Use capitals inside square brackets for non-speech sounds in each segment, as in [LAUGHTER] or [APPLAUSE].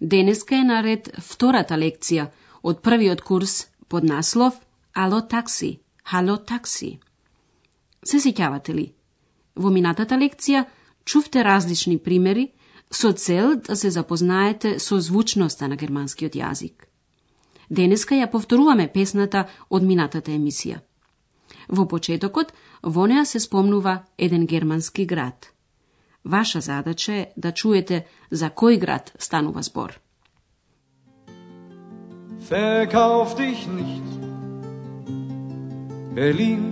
Денеска е наред втората лекција од првиот курс под наслов Ало такси, хало такси. Се сеќавате ли? Во минатата лекција чувте различни примери со цел да се запознаете со звучноста на германскиот јазик. Денеска ја повторуваме песната од минатата емисија. Во почетокот, во неа се спомнува еден германски град. Vaša zadaća je da čujete za koji grad stanuva zbor. Verkauf dich nicht, Berlin,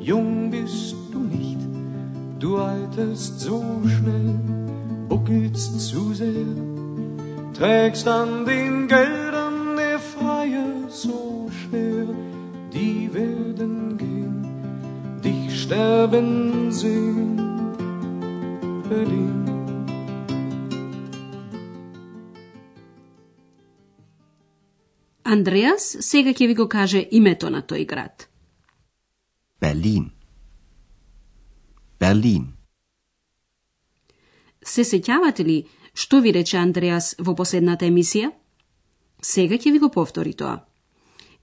jung bist du nicht, du altest so schnell, buckelst zu sehr, trägst an den Geldern der Freie so schwer, die werden gehen, dich sterben sehen. Андреас сега ќе ви го каже името на тој град. Berlin. Berlin. Се сеќавате ли што ви рече Андреас во последната емисија? Сега ќе ви го повтори тоа.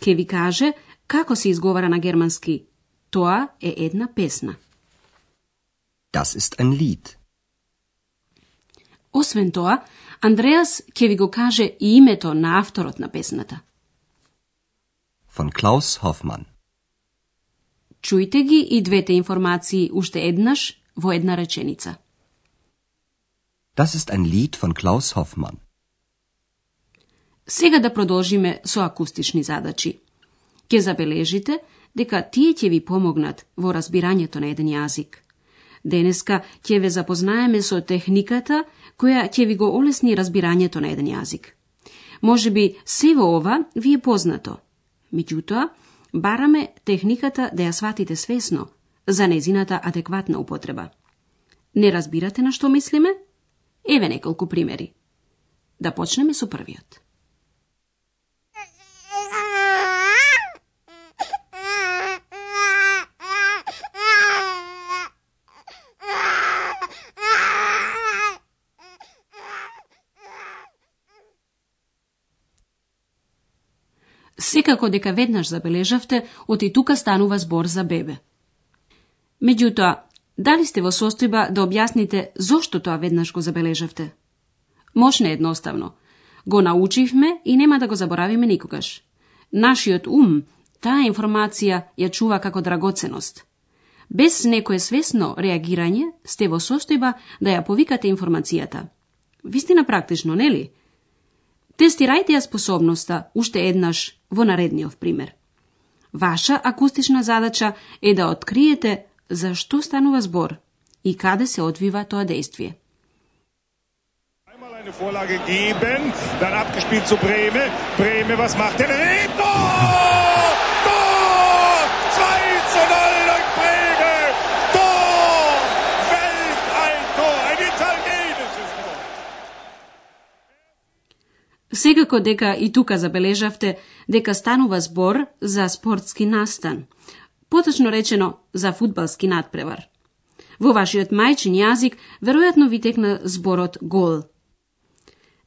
Ќе ви каже како се изговара на германски. Тоа е една песна. Das ist ein Lied. Освен тоа, Андреас ќе ви го каже и името на авторот на песната. Von Klaus Hoffmann. Чујте ги и двете информации уште еднаш во една реченица. Das ist ein Lied von Klaus Hoffmann. Сега да продолжиме со акустични задачи. Ке забележите дека тие ќе ви помогнат во разбирањето на еден јазик. Денеска ќе ве запознаеме со техниката која ќе ви го олесни разбирањето на еден јазик. Може би се во ова ви е познато. Меѓутоа, бараме техниката да ја сватите свесно за незината адекватна употреба. Не разбирате на што мислиме? Еве неколку примери. Да почнеме со првиот. Секако дека веднаш забележавте, оти тука станува збор за бебе. Меѓутоа, дали сте во состојба да објасните зошто тоа веднаш го забележавте? Мошне едноставно. Го научивме и нема да го заборавиме никогаш. Нашиот ум таа информација ја чува како драгоценост. Без некое свесно реагирање сте во состојба да ја повикате информацијата. Вистина практично, нели? Тестирајте ја способноста уште еднаш во наредниот пример. Ваша акустична задача е да откриете за што станува збор и каде се одвива тоа действие. Eine Vorlage geben, dann abgespielt zu Breme. Breme, was macht er? Tor! 2 zu 0 durch Breme! Tor! Welt ein Tor! Ein italienisches Tor! Секако дека и тука забележавте дека станува збор за спортски настан, поточно речено за фудбалски надпревар. Во вашиот мајчин јазик веројатно ви текна зборот гол.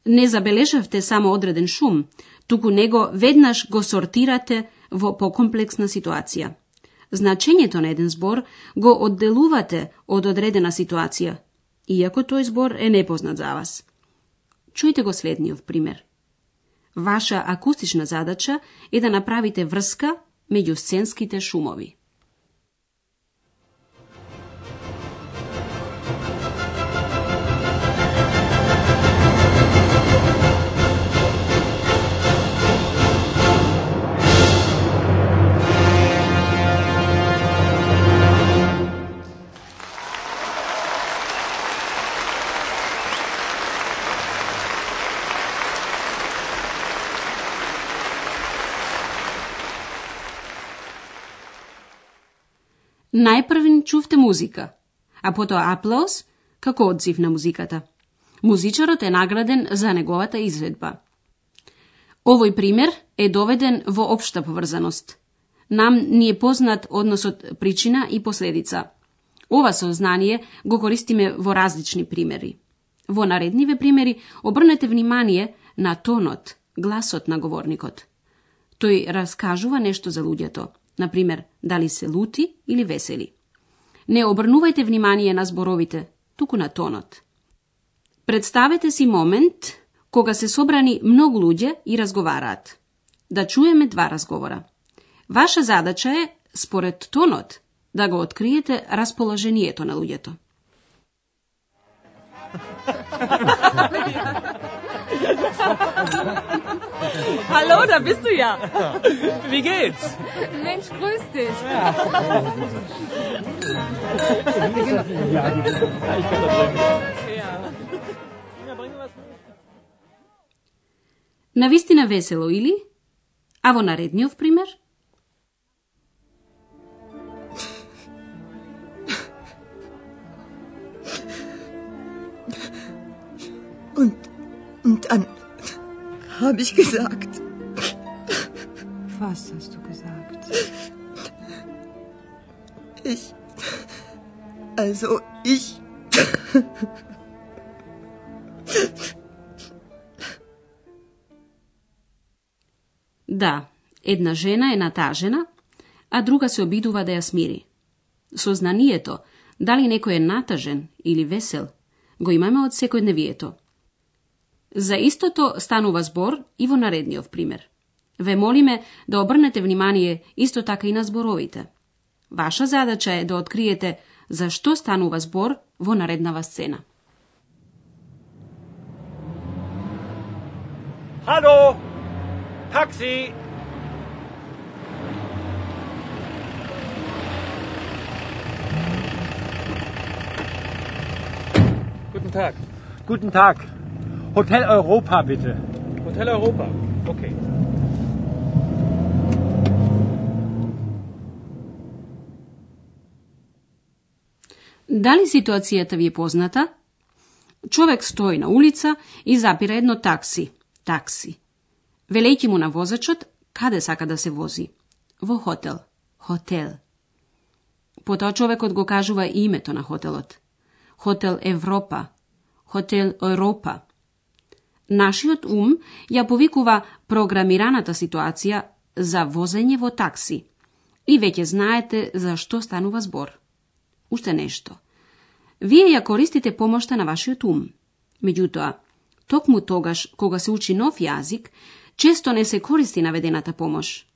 Не забележавте само одреден шум, туку него веднаш го сортирате во покомплексна ситуација. Значењето на еден збор го одделувате од одредена ситуација, иако тој збор е непознат за вас. Чујте го следниот пример. Ваша акустична задача е да направите врска меѓу сценските шумови. Најпрвин чувте музика, а потоа аплауз како одзив на музиката. Музичарот е награден за неговата изведба. Овој пример е доведен во општа поврзаност. Нам ни е познат односот причина и последица. Ова сознание го користиме во различни примери. Во наредниве примери обрнете внимание на тонот, гласот на говорникот. Тој раскажува нешто за луѓето, например, дали се лути или весели. Не обрнувајте внимание на зборовите, туку на тонот. Представете си момент кога се собрани многу луѓе и разговараат. Да чуеме два разговора. Ваша задача е, според тонот, да го откриете расположението на луѓето. [LAUGHS] Hallo, da bist du ja. Wie geht's? Mensch, grüß dich. На вистина весело или? А во наредниот пример? Und, Und dann habe ich gesagt. Was hast du gesagt? Ich. Also ich. Da, jedna žena je natažena, a druga se obiduva da ja smiri. Sozna nije to, da li neko je natažen ili vesel, go imamo od. За истото станува збор и во наредниот пример. Ве молиме да обрнете внимание исто така и на зборовите. Ваша задача е да откриете за што станува збор во нареднава сцена. Hallo! Taxi! Guten Tag. Guten Tag. Hotel Europa, bitte. Hotel Europa. Okay. Дали ситуацијата ви е позната? Човек стои на улица и запира едно такси. Такси. Велејќи му на возачот, каде сака да се вози? Во хотел. Хотел. Потоа човекот го кажува името на хотелот. Хотел Европа. Хотел Европа. Нашиот ум ја повикува програмираната ситуација за возење во такси. И веќе знаете за што станува збор. Уште нешто. Вие ја користите помошта на вашиот ум. Меѓутоа, токму тогаш кога се учи нов јазик, често не се користи наведената помош.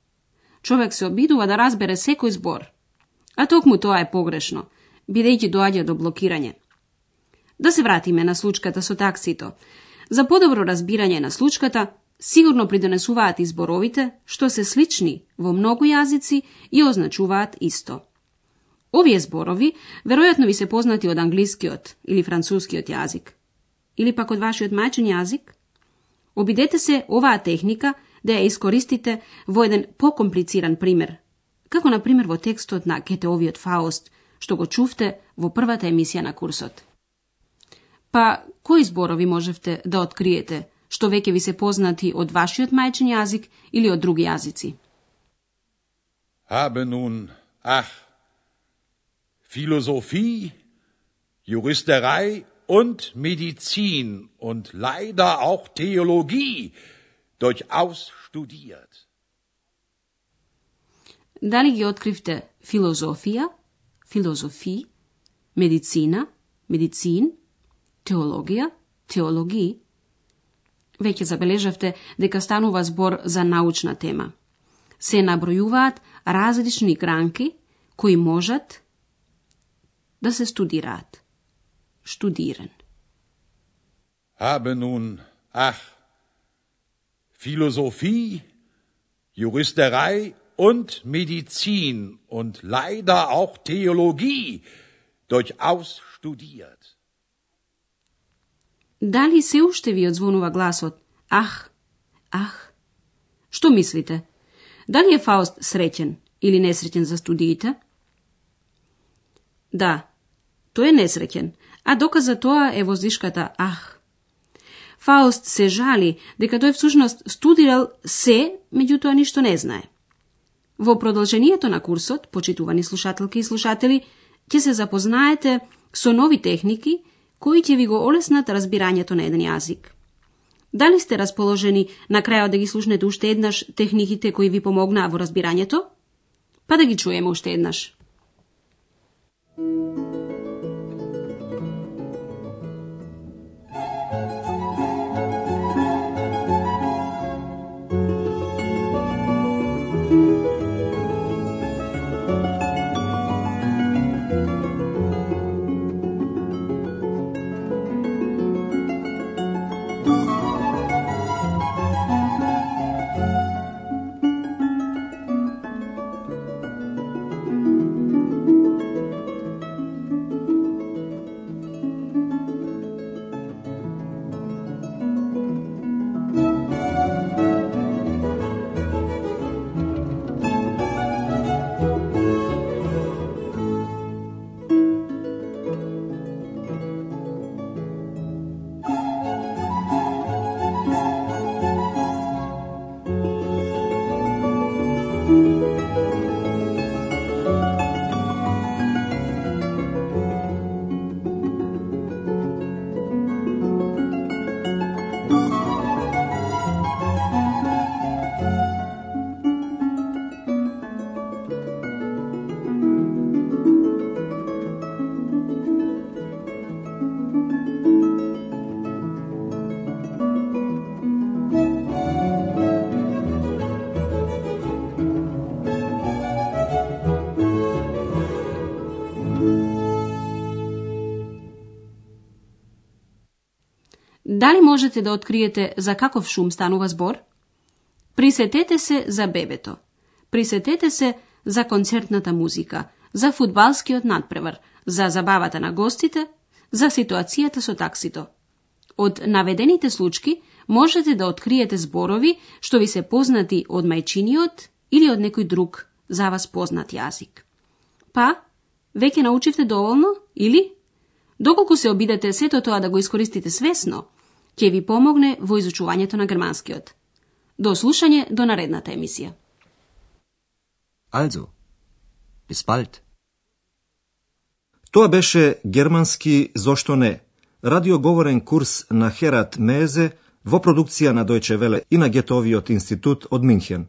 Човек се обидува да разбере секој збор, а токму тоа е погрешно, бидејќи доаѓа до блокирање. Да се вратиме на случката со таксито. За подобро разбирање на случката, сигурно придонесуваат и зборовите, што се слични во многу јазици и означуваат исто. Овие зборови веројатно ви се познати од англискиот или францускиот јазик. Или пак од вашиот мајчин јазик? Обидете се оваа техника да ја искористите во еден покомплициран пример, како на пример во текстот на Кетеовиот Фауст, што го чувте во првата емисија на курсот. Па, кои зборови можевте да откриете, што веќе ви се познати од вашиот мајчин јазик или од други јазици? Habe nun, ach, Philosophie, Juristerei und Medizin und leider auch Theologie durchaus studiert. Дали ги откривте филозофија, филозофи, медицина, медицин, теологија, теологии? Веќе забележавте дека станува збор за научна тема. Се набројуваат различни гранки кои можат да се студираат. Штудиран. Habe nun, ach, Philosophie, Juristerei und Medizin und leider auch Theologie durchaus studiert. Дали се уште ви одзвонува гласот Ах, ах? Што мислите? Дали е Фауст среќен или несреќен за студиите? Да, тој е несреќен, а доказ за тоа е воздишката ах. Фауст се жали дека тој всушност студирал се, меѓутоа ништо не знае. Во продолжението на курсот, почитувани слушателки и слушатели, ќе се запознаете со нови техники кои ќе ви го олеснат разбирањето на еден јазик. Дали сте расположени на крајот да ги слушнете уште еднаш техниките кои ви помогнаа во разбирањето? Па да ги чуеме уште еднаш. Дали можете да откриете за каков шум станува збор? Присетете се за бебето. Присетете се за концертната музика, за фудбалскиот надпревар, за забавата на гостите, за ситуацијата со таксито. Од наведените случаи можете да откриете зборови што ви се познати од мајчиниот или од некој друг за вас познат јазик. Па, веќе научивте доволно или? Доколку се обидете сето тоа да го искористите свесно, ќе ви помогне во изучувањето на германскиот. До слушање до наредната емисија. Also, bis bald. Тоа беше германски зошто не, радиоговорен курс на Херат Мезе во продукција на Дојче Веле и на Гетовиот институт од Минхен.